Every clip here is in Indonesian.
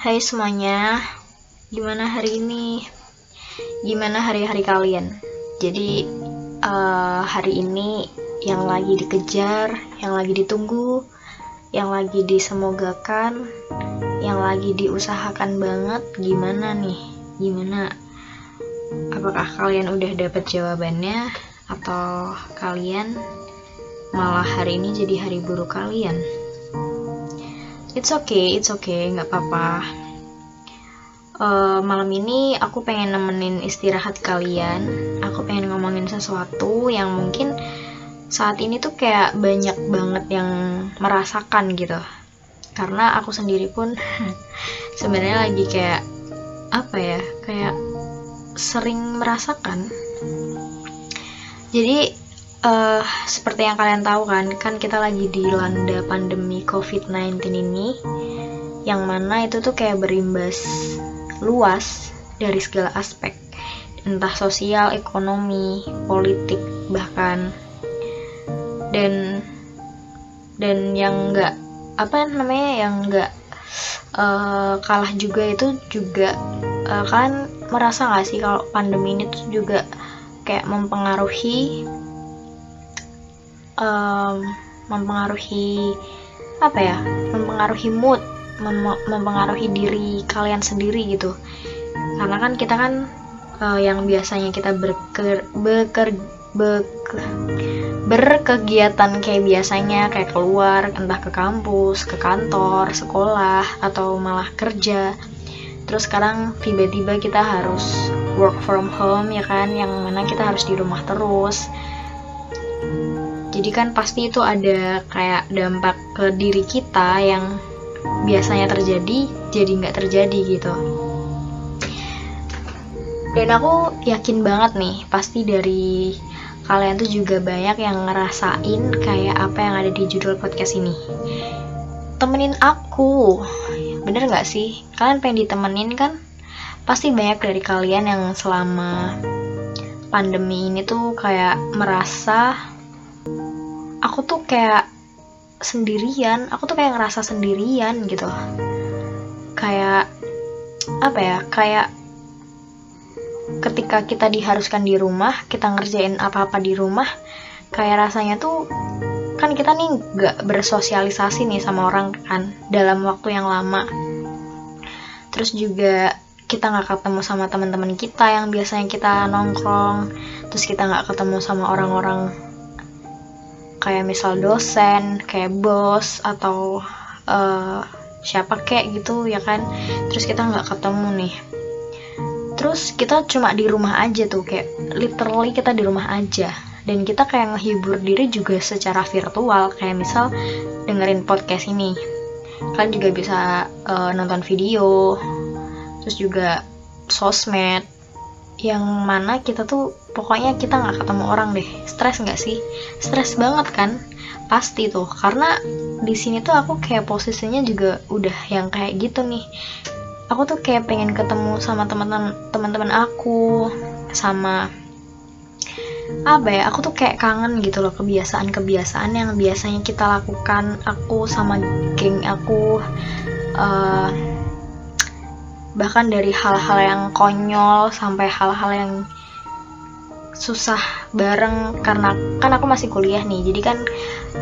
Hai semuanya, gimana hari ini? Gimana hari-hari kalian? Jadi uh, hari ini yang lagi dikejar, yang lagi ditunggu, yang lagi disemogakan, yang lagi diusahakan banget, gimana nih? Gimana? Apakah kalian udah dapet jawabannya? Atau kalian malah hari ini jadi hari buruk kalian? It's okay, it's okay, nggak apa-apa. Uh, malam ini aku pengen nemenin istirahat kalian. Aku pengen ngomongin sesuatu yang mungkin saat ini tuh kayak banyak banget yang merasakan gitu. Karena aku sendiri pun sebenarnya lagi kayak apa ya, kayak sering merasakan. Jadi uh, seperti yang kalian tahu kan, kan kita lagi dilanda pandemi COVID-19 ini, yang mana itu tuh kayak berimbas luas dari segala aspek, entah sosial, ekonomi, politik, bahkan. Dan dan yang enggak apa namanya yang enggak uh, kalah juga itu juga uh, kalian merasa nggak sih kalau pandemi ini tuh juga kayak mempengaruhi um, mempengaruhi apa ya mempengaruhi mood mem mempengaruhi diri kalian sendiri gitu. Karena kan kita kan uh, yang biasanya kita berker beker berkegiatan kayak biasanya kayak keluar entah ke kampus ke kantor sekolah atau malah kerja. Terus sekarang tiba-tiba kita harus work from home ya kan yang mana kita harus di rumah terus jadi kan pasti itu ada kayak dampak ke diri kita yang biasanya terjadi jadi nggak terjadi gitu. Dan aku yakin banget nih pasti dari kalian tuh juga banyak yang ngerasain kayak apa yang ada di judul podcast ini. Temenin aku. Bener nggak sih? Kalian pengen ditemenin kan? Pasti banyak dari kalian yang selama pandemi ini tuh kayak merasa aku tuh kayak sendirian aku tuh kayak ngerasa sendirian gitu. Kayak apa ya kayak ketika kita diharuskan di rumah kita ngerjain apa-apa di rumah kayak rasanya tuh kan kita nih gak bersosialisasi nih sama orang kan dalam waktu yang lama. Terus juga kita nggak ketemu sama teman-teman kita yang biasanya kita nongkrong terus kita nggak ketemu sama orang-orang kayak misal dosen kayak bos atau uh, siapa kayak gitu ya kan? Terus kita nggak ketemu nih. Terus kita cuma di rumah aja tuh kayak literally kita di rumah aja. Dan kita kayak ngehibur diri juga secara virtual kayak misal dengerin podcast ini. Kalian juga bisa uh, nonton video terus juga sosmed. Yang mana kita tuh pokoknya kita nggak ketemu orang deh. Stres nggak sih? Stres banget kan? Pasti tuh. Karena di sini tuh aku kayak posisinya juga udah yang kayak gitu nih. Aku tuh kayak pengen ketemu sama teman-teman teman-teman aku sama apa ya? Aku tuh kayak kangen gitu loh kebiasaan-kebiasaan yang biasanya kita lakukan. Aku sama geng aku uh, bahkan dari hal-hal yang konyol sampai hal-hal yang susah bareng karena kan aku masih kuliah nih. Jadi kan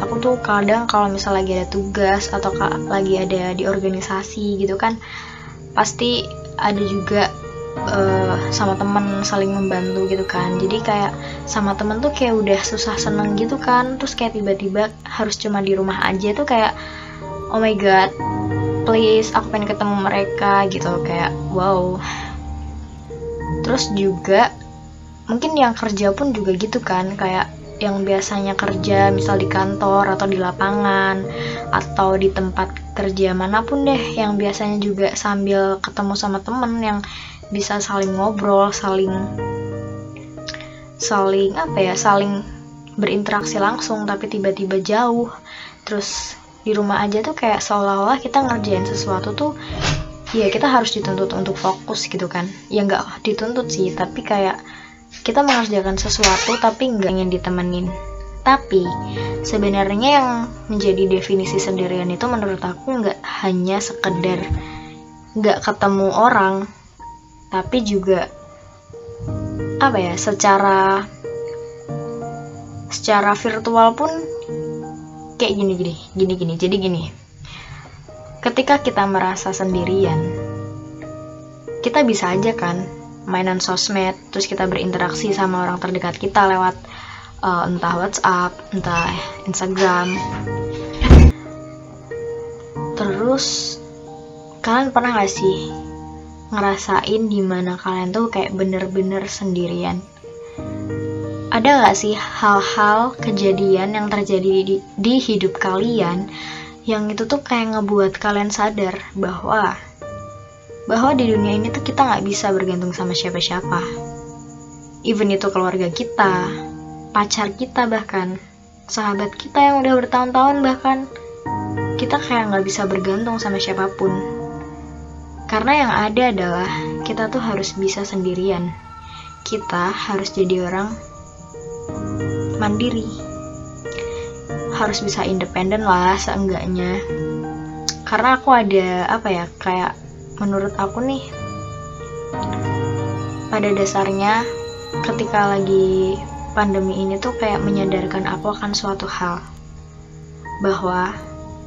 aku tuh kadang kalau misal lagi ada tugas atau lagi ada di organisasi gitu kan pasti ada juga uh, sama temen saling membantu gitu kan. Jadi kayak sama temen tuh kayak udah susah seneng gitu kan. Terus kayak tiba-tiba harus cuma di rumah aja tuh kayak oh my god please aku pengen ketemu mereka gitu. Kayak wow. Terus juga mungkin yang kerja pun juga gitu kan kayak yang biasanya kerja misal di kantor atau di lapangan atau di tempat kerja mana pun deh yang biasanya juga sambil ketemu sama temen yang bisa saling ngobrol saling saling apa ya saling berinteraksi langsung tapi tiba-tiba jauh. Terus di rumah aja tuh kayak seolah-olah kita ngerjain sesuatu tuh ya kita harus dituntut untuk fokus gitu kan. Ya nggak dituntut sih tapi kayak kita mengerjakan sesuatu tapi nggak ingin ditemenin. Tapi sebenarnya yang menjadi definisi sendirian itu menurut aku nggak hanya sekedar nggak ketemu orang tapi juga apa ya secara secara virtual pun kayak gini gini gini gini. Jadi gini ketika kita merasa sendirian kita bisa aja kan mainan sosmed terus kita berinteraksi sama orang terdekat kita lewat uh, entah WhatsApp entah Instagram. Terus kalian pernah gak sih ngerasain di mana kalian tuh kayak bener-bener sendirian? Ada gak sih hal-hal kejadian yang terjadi di, di hidup kalian yang itu tuh kayak ngebuat kalian sadar bahwa bahwa di dunia ini tuh kita nggak bisa bergantung sama siapa-siapa. Even itu keluarga kita, pacar kita bahkan, sahabat kita yang udah bertahun-tahun bahkan, kita kayak nggak bisa bergantung sama siapa pun. Karena yang ada adalah kita tuh harus bisa sendirian. Kita harus jadi orang mandiri. Harus bisa independen lah seenggaknya. Karena aku ada apa ya kayak menurut aku nih pada dasarnya ketika lagi pandemi ini tuh kayak menyadarkan aku akan suatu hal. Bahwa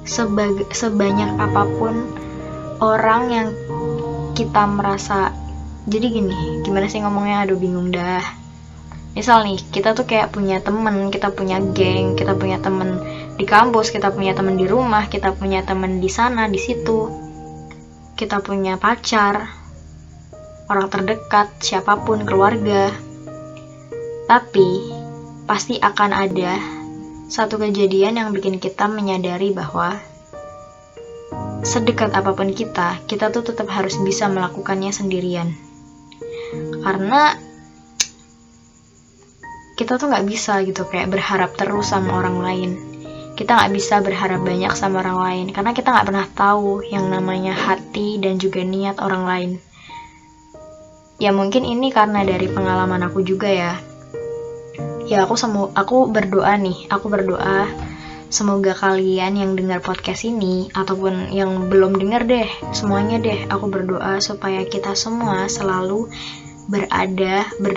sebanyak apa pun orang yang kita merasa jadi gini gimana sih ngomongnya? Aduh bingung dah. Misal nih kita tuh kayak punya temen kita punya geng kita punya temen di kampus kita punya temen di rumah kita punya temen di sana di situ kita punya pacar, orang terdekat, siapa pun, keluarga. Tapi pasti akan ada satu kejadian yang bikin kita menyadari bahwa sedekat apa pun kita, kita tuh tetap harus bisa melakukannya sendirian. Karena kita tuh nggak bisa gitu kayak berharap terus sama orang lain kita nggak bisa berharap banyak sama orang lain karena kita nggak pernah tahu yang namanya hati dan juga niat orang lain. Ya mungkin ini karena dari pengalaman aku juga ya. Ya aku semu aku berdoa nih aku berdoa semoga kalian yang dengar podcast ini ataupun yang belum dengar deh semuanya deh aku berdoa supaya kita semua selalu berada ber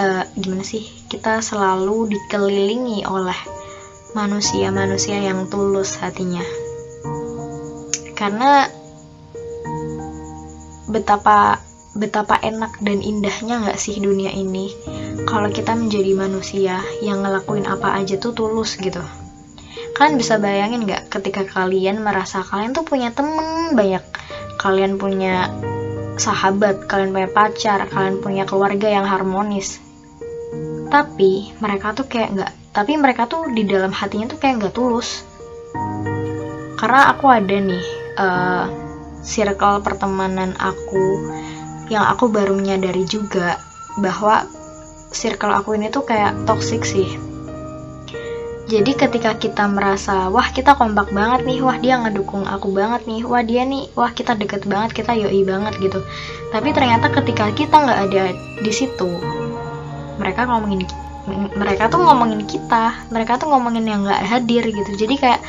uh, gimana sih? Kita selalu dikelilingi oleh manusia-manusia yang tulus hatinya. Karena betapa betapa enak dan indahnya nggak sih dunia ini kalau kita menjadi manusia yang ngelakuin apa aja tuh tulus gitu. Kalian bisa bayangin nggak ketika kalian merasa kalian tuh punya temen banyak, kalian punya sahabat, kalian punya pacar, kalian punya keluarga yang harmonis. Tapi mereka tuh kayak nggak tapi mereka tuh di dalam hatinya tuh kayak nggak tulus. Karena aku ada nih uh, circle pertemanan aku yang aku baru menyadari juga bahwa circle aku ini tuh kayak toxic sih. Jadi ketika kita merasa wah kita kompak banget nih wah dia ngedukung aku banget nih wah dia nih wah kita deket banget kita yoi banget gitu. Tapi ternyata ketika kita nggak ada di situ mereka ngomongin mereka tuh ngomongin kita mereka tuh ngomongin yang nggak hadir gitu. Jadi kayak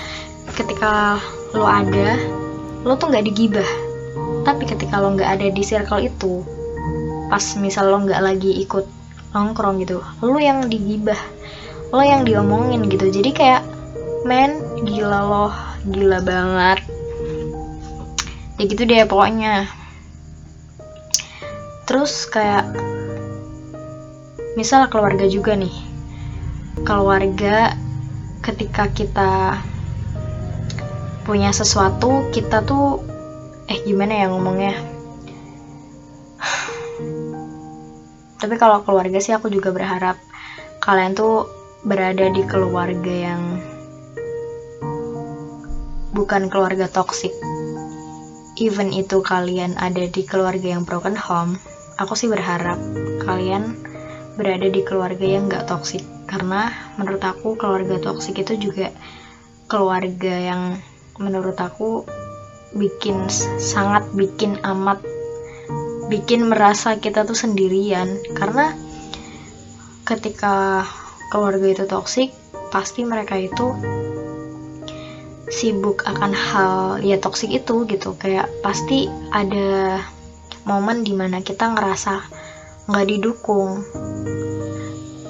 ketika lo ada lo tuh nggak digibah. Tapi ketika lo nggak ada di circle itu pas misal lo nggak lagi ikut nongkrong gitu lo yang digibah lo yang diomongin gitu. Jadi kayak men gila lo gila banget. Ya gitu deh pokoknya. Terus kayak misal keluarga juga nih. Keluarga ketika kita punya sesuatu kita tuh eh gimana ya ngomongnya? Tapi kalau keluarga sih aku juga berharap kalian tuh berada di keluarga yang bukan keluarga toksik even itu kalian ada di keluarga yang broken home aku sih berharap kalian berada di keluarga yang gak toksik karena menurut aku keluarga toksik itu juga keluarga yang menurut aku bikin sangat bikin amat bikin merasa kita tuh sendirian. Karena ketika keluarga itu toksik pasti mereka itu sibuk akan hal ya toksik itu gitu. Kayak pasti ada momen di mana kita ngerasa nggak didukung.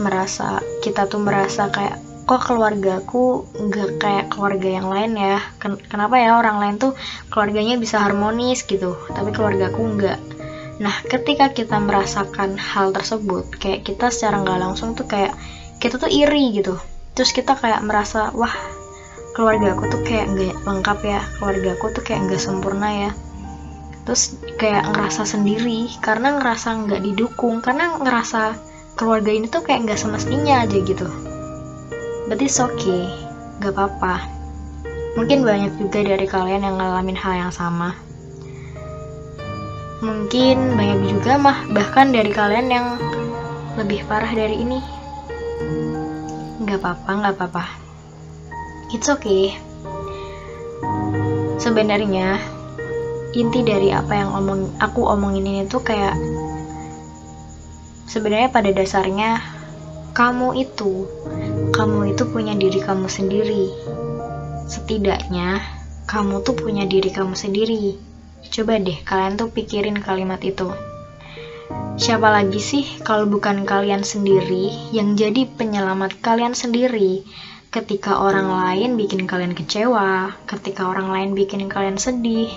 Merasa kita tuh merasa kayak kok keluargaku nggak kayak keluarga yang lain ya? Ken kenapa ya orang lain tuh keluarganya bisa harmonis gitu tapi keluargaku nggak? Nah ketika kita merasakan hal tersebut kayak kita secara nggak langsung tuh kayak kita tuh iri gitu. Terus kita kayak merasa wah keluarga aku tuh kayak nggak lengkap ya keluarga aku tuh kayak nggak sempurna ya terus kayak ngerasa sendiri karena ngerasa nggak didukung karena ngerasa keluarga ini tuh kayak nggak semestinya aja gitu. Berarti okay nggak apa-apa. Mungkin banyak juga dari kalian yang ngalamin hal yang sama. Mungkin banyak juga mah bahkan dari kalian yang lebih parah dari ini. Nggak apa-apa nggak apa-apa. It's okay. Sebenarnya inti dari apa yang omong aku omongin ini tuh kayak sebenarnya pada dasarnya kamu itu kamu itu punya diri kamu sendiri. Setidaknya kamu tuh punya diri kamu sendiri. Coba deh kalian tuh pikirin kalimat itu. Siapa lagi sih kalau bukan kalian sendiri yang jadi penyelamat kalian sendiri? Ketika orang lain bikin kalian kecewa, ketika orang lain bikin kalian sedih,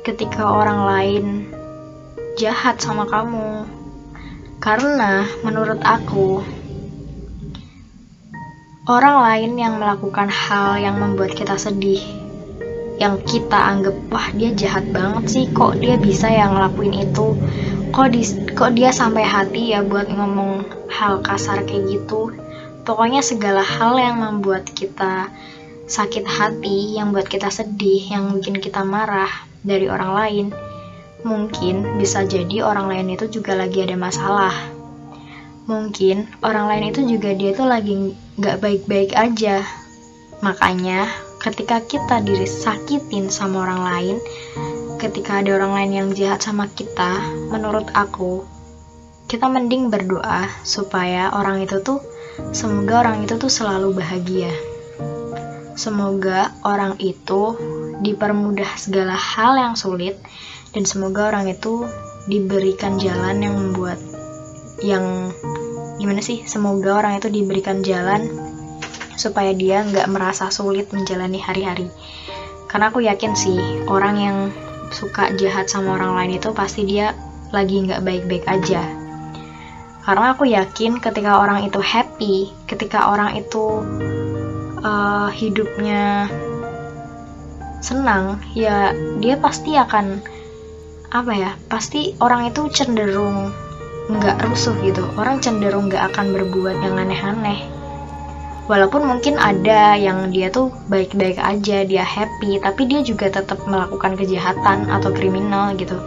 ketika orang lain jahat sama kamu. Karena menurut aku, orang lain yang melakukan hal yang membuat kita sedih, yang kita anggap wah dia jahat banget sih, kok dia bisa yang ngelakuin itu, kok di, kok dia sampai hati ya buat ngomong hal kasar kayak gitu Pokoknya segala hal yang membuat kita sakit hati, yang buat kita sedih, yang bikin kita marah dari orang lain, mungkin bisa jadi orang lain itu juga lagi ada masalah. Mungkin orang lain itu juga dia tuh lagi nggak baik-baik aja. Makanya ketika kita diri sakitin sama orang lain, ketika ada orang lain yang jahat sama kita, menurut aku, kita mending berdoa supaya orang itu tuh Semoga orang itu tuh selalu bahagia. Semoga orang itu dipermudah segala hal yang sulit dan semoga orang itu diberikan jalan yang membuat yang gimana sih? Semoga orang itu diberikan jalan supaya dia nggak merasa sulit menjalani hari-hari. Karena aku yakin sih orang yang suka jahat sama orang lain itu pasti dia lagi nggak baik-baik aja karena aku yakin ketika orang itu happy ketika orang itu uh, hidupnya senang ya dia pasti akan apa ya pasti orang itu cenderung nggak rusuh gitu. Orang cenderung nggak akan berbuat yang aneh-aneh. Walaupun mungkin ada yang dia tuh baik-baik aja dia happy tapi dia juga tetap melakukan kejahatan atau kriminal gitu.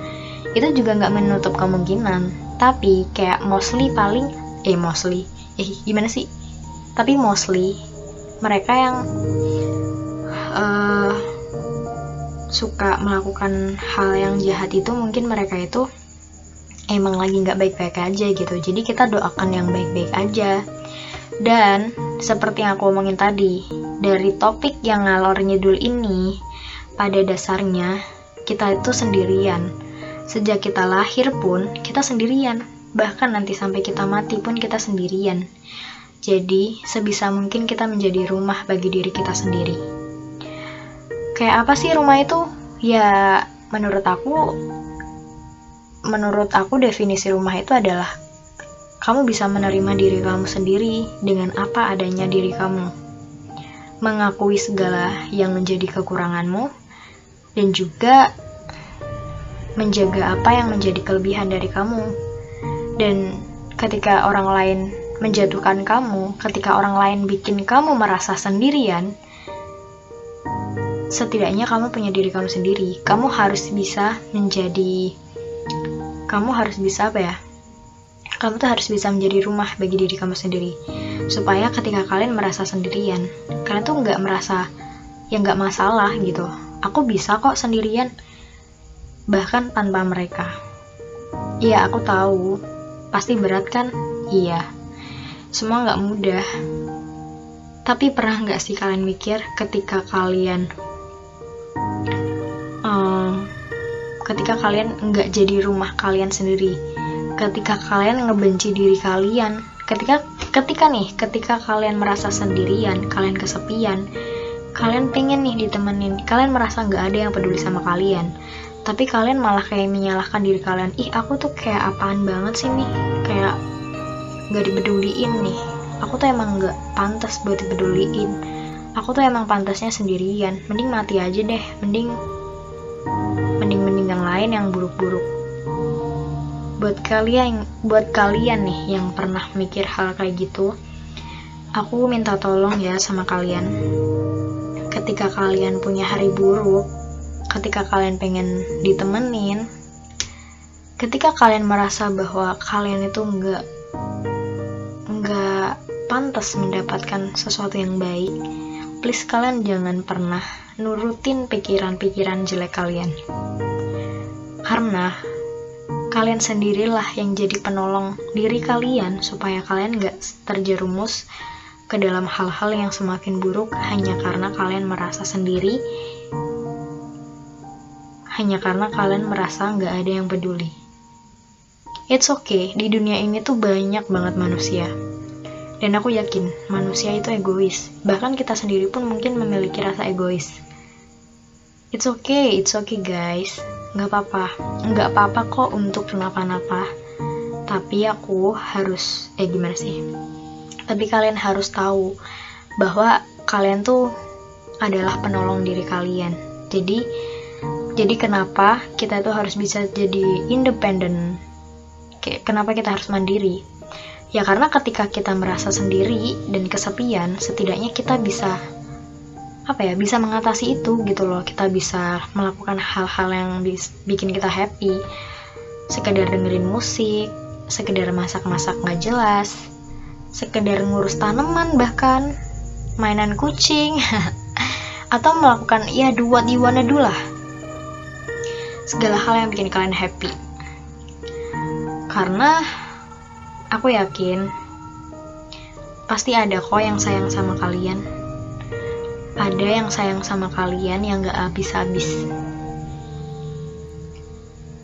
Itu juga nggak menutup kemungkinan. Tapi kayak mostly paling eh mostly eh gimana sih? Tapi mostly mereka yang uh, suka melakukan hal yang jahat itu mungkin mereka itu emang lagi nggak baik-baik aja gitu jadi kita doakan yang baik-baik aja dan seperti yang aku omongin tadi dari topik yang ngalor ngidul ini pada dasarnya kita itu sendirian Sejak kita lahir pun, kita sendirian. Bahkan nanti sampai kita mati pun kita sendirian. Jadi, sebisa mungkin kita menjadi rumah bagi diri kita sendiri. Kayak apa sih rumah itu? Ya, menurut aku menurut aku definisi rumah itu adalah kamu bisa menerima diri kamu sendiri dengan apa adanya diri kamu. Mengakui segala yang menjadi kekuranganmu dan juga menjaga apa yang menjadi kelebihan dari kamu. Dan ketika orang lain menjatuhkan kamu, ketika orang lain bikin kamu merasa sendirian, setidaknya kamu punya diri kamu sendiri. Kamu harus bisa menjadi kamu harus bisa apa ya? Kamu tuh harus bisa menjadi rumah bagi diri kamu sendiri. Supaya ketika kalian merasa sendirian, kalian tuh nggak merasa ya nggak masalah gitu. Aku bisa kok sendirian bahkan tanpa mereka. Iya, aku tahu. Pasti berat kan? Iya. Semua nggak mudah. Tapi pernah nggak sih kalian mikir ketika kalian ketika kalian nggak jadi rumah kalian sendiri. Ketika kalian ngebenci diri kalian ketika ketika nih ketika kalian merasa sendirian kalian kesepian kalian pengen nih ditemenin kalian merasa nggak ada yang peduli sama kalian. Tapi kalian malah kayak menyalahkan diri kalian ih aku tuh kayak apaan banget sih nih? Kayak nggak dipeduliin nih. Aku tuh emang nggak pantas buat dipeduliin. Aku tuh emang pantasnya sendirian. Mending mati aja deh. Mending lain yang buruk-buruk. Buat kalian buat kalian nih yang pernah mikir hal kayak gitu aku minta tolong ya sama kalian. Ketika kalian punya hari buruk ketika kalian pengen ditemenin ketika kalian merasa bahwa kalian itu nggak nggak pantas mendapatkan sesuatu yang baik please kalian jangan pernah nurutin pikiran-pikiran jelek kalian karena kalian sendirilah yang jadi penolong diri kalian supaya kalian gak terjerumus ke dalam hal-hal yang semakin buruk hanya karena kalian merasa sendiri hanya karena kalian merasa gak ada yang peduli. It's okay di dunia ini tuh banyak banget manusia. Dan aku yakin manusia itu egois. Bahkan kita sendiri pun mungkin memiliki rasa egois. It's okay it's okay guys nggak apa-apa. Nggak apa-apa kok untuk kenapa-napa. Tapi aku harus eh gimana sih? Tapi kalian harus tahu bahwa kalian tuh adalah penolong diri kalian. Jadi jadi kenapa kita tuh harus bisa jadi independen? Kenapa kita harus mandiri? Ya karena ketika kita merasa sendiri dan kesepian setidaknya kita bisa apa ya bisa mengatasi itu gitu loh. Kita bisa melakukan hal-hal yang bikin kita happy. Sekedar dengerin musik sekedar masak-masak nggak jelas sekedar ngurus tanaman bahkan mainan kucing atau melakukan ya do what you wanna lah. Segala hal yang bikin kalian happy. Karena aku yakin pasti ada kok yang sayang sama kalian ada yang sayang sama kalian yang gak habis-habis.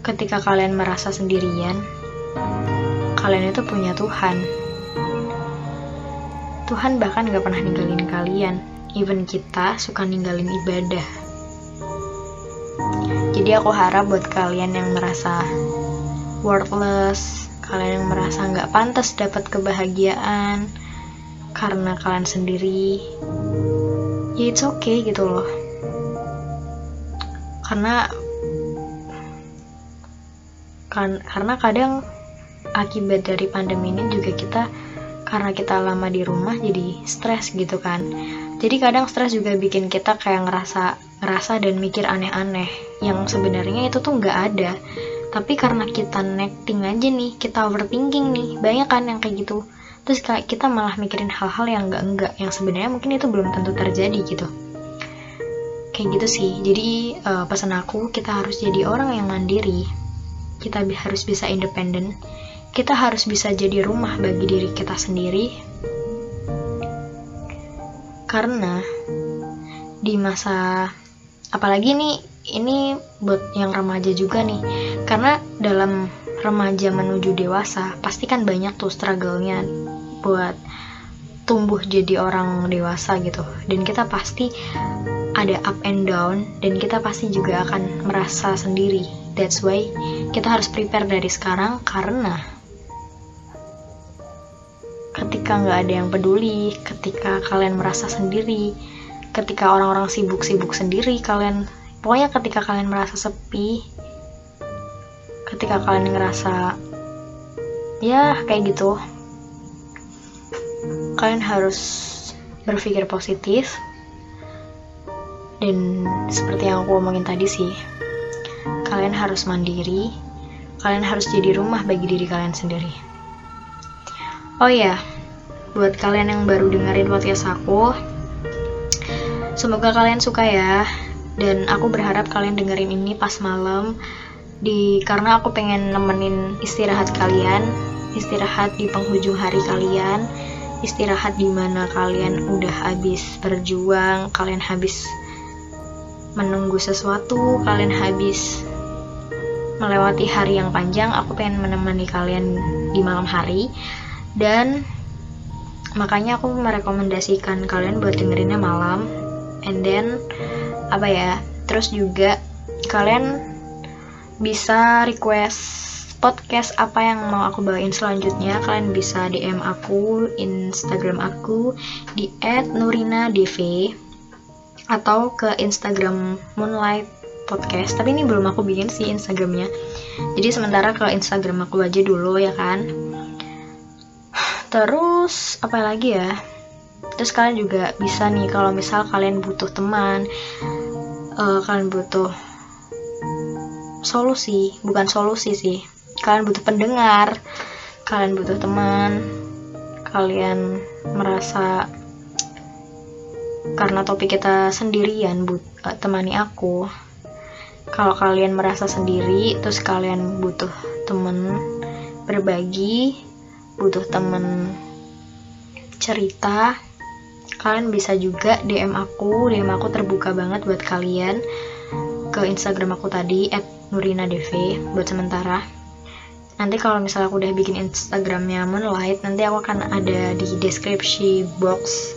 Ketika kalian merasa sendirian, kalian itu punya Tuhan. Tuhan bahkan gak pernah ninggalin kalian. Even kita suka ninggalin ibadah. Jadi aku harap buat kalian yang merasa worthless, kalian yang merasa nggak pantas dapat kebahagiaan karena kalian sendiri, ya it's okay gitu loh. Karena kan karena kadang akibat dari pandemi ini juga kita karena kita lama di rumah jadi stres gitu kan. Jadi kadang stres juga bikin kita kayak ngerasa ngerasa dan mikir aneh-aneh. Yang sebenarnya itu tuh nggak ada. Tapi karena kita netting aja nih kita overthinking nih. Banyak kan yang kayak gitu terus kayak kita malah mikirin hal-hal yang enggak enggak yang sebenarnya mungkin itu belum tentu terjadi gitu. Kayak gitu sih. Jadi uh, pesan aku kita harus jadi orang yang mandiri. Kita harus bisa independen. Kita harus bisa jadi rumah bagi diri kita sendiri. Karena di masa apalagi nih ini buat yang remaja juga nih. Karena dalam remaja menuju dewasa pasti kan banyak tuh struggle-nya buat tumbuh jadi orang dewasa gitu. Dan kita pasti ada up and down dan kita pasti juga akan merasa sendiri. That's why kita harus prepare dari sekarang karena ketika nggak ada yang peduli ketika kalian merasa sendiri ketika orang-orang sibuk-sibuk sendiri kalian pokoknya ketika kalian merasa sepi ketika kalian ngerasa ya kayak gitu kalian harus berpikir positif. Dan seperti yang aku omongin tadi sih kalian harus mandiri kalian harus jadi rumah bagi diri kalian sendiri. Oh ya buat kalian yang baru dengerin podcast aku semoga kalian suka ya. Dan aku berharap kalian dengerin ini pas malam di karena aku pengen nemenin istirahat kalian istirahat di penghujung hari kalian istirahat di mana kalian udah habis berjuang, kalian habis menunggu sesuatu, kalian habis melewati hari yang panjang aku pengen menemani kalian di malam hari. Dan makanya aku merekomendasikan kalian buat dengerinnya malam. And then apa ya terus juga kalian bisa request podcast apa yang mau aku bawain selanjutnya kalian bisa DM aku Instagram aku di @nurinadv atau ke Instagram Moonlight Podcast. Tapi ini belum aku bikin sih Instagramnya. Jadi sementara ke Instagram aku aja dulu ya kan? Terus apa lagi ya? Terus kalian juga bisa nih kalau misal kalian butuh teman uh, kalian butuh solusi bukan solusi sih. Kalian butuh pendengar kalian butuh teman kalian merasa karena topik kita sendirian but uh, temani aku. Kalau kalian merasa sendiri terus kalian butuh temen berbagi butuh temen cerita kalian bisa juga DM aku. DM aku terbuka banget buat kalian ke Instagram aku tadi @nurinadv buat sementara. Nanti kalau misalnya aku udah bikin Instagramnya Moonlight nanti aku akan ada di deskripsi box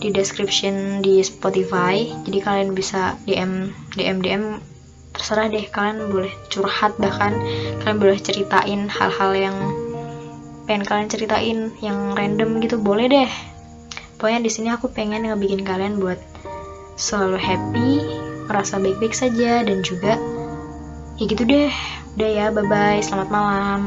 di description di Spotify. Jadi kalian bisa DM DM DM terserah deh kalian boleh curhat bahkan. Kalian boleh ceritain hal-hal yang pengen kalian ceritain yang random gitu boleh deh. Pokoknya di sini aku pengen ngebikin kalian buat selalu happy merasa baik-baik saja dan juga ya gitu deh Udah ya, bye-bye. Selamat malam.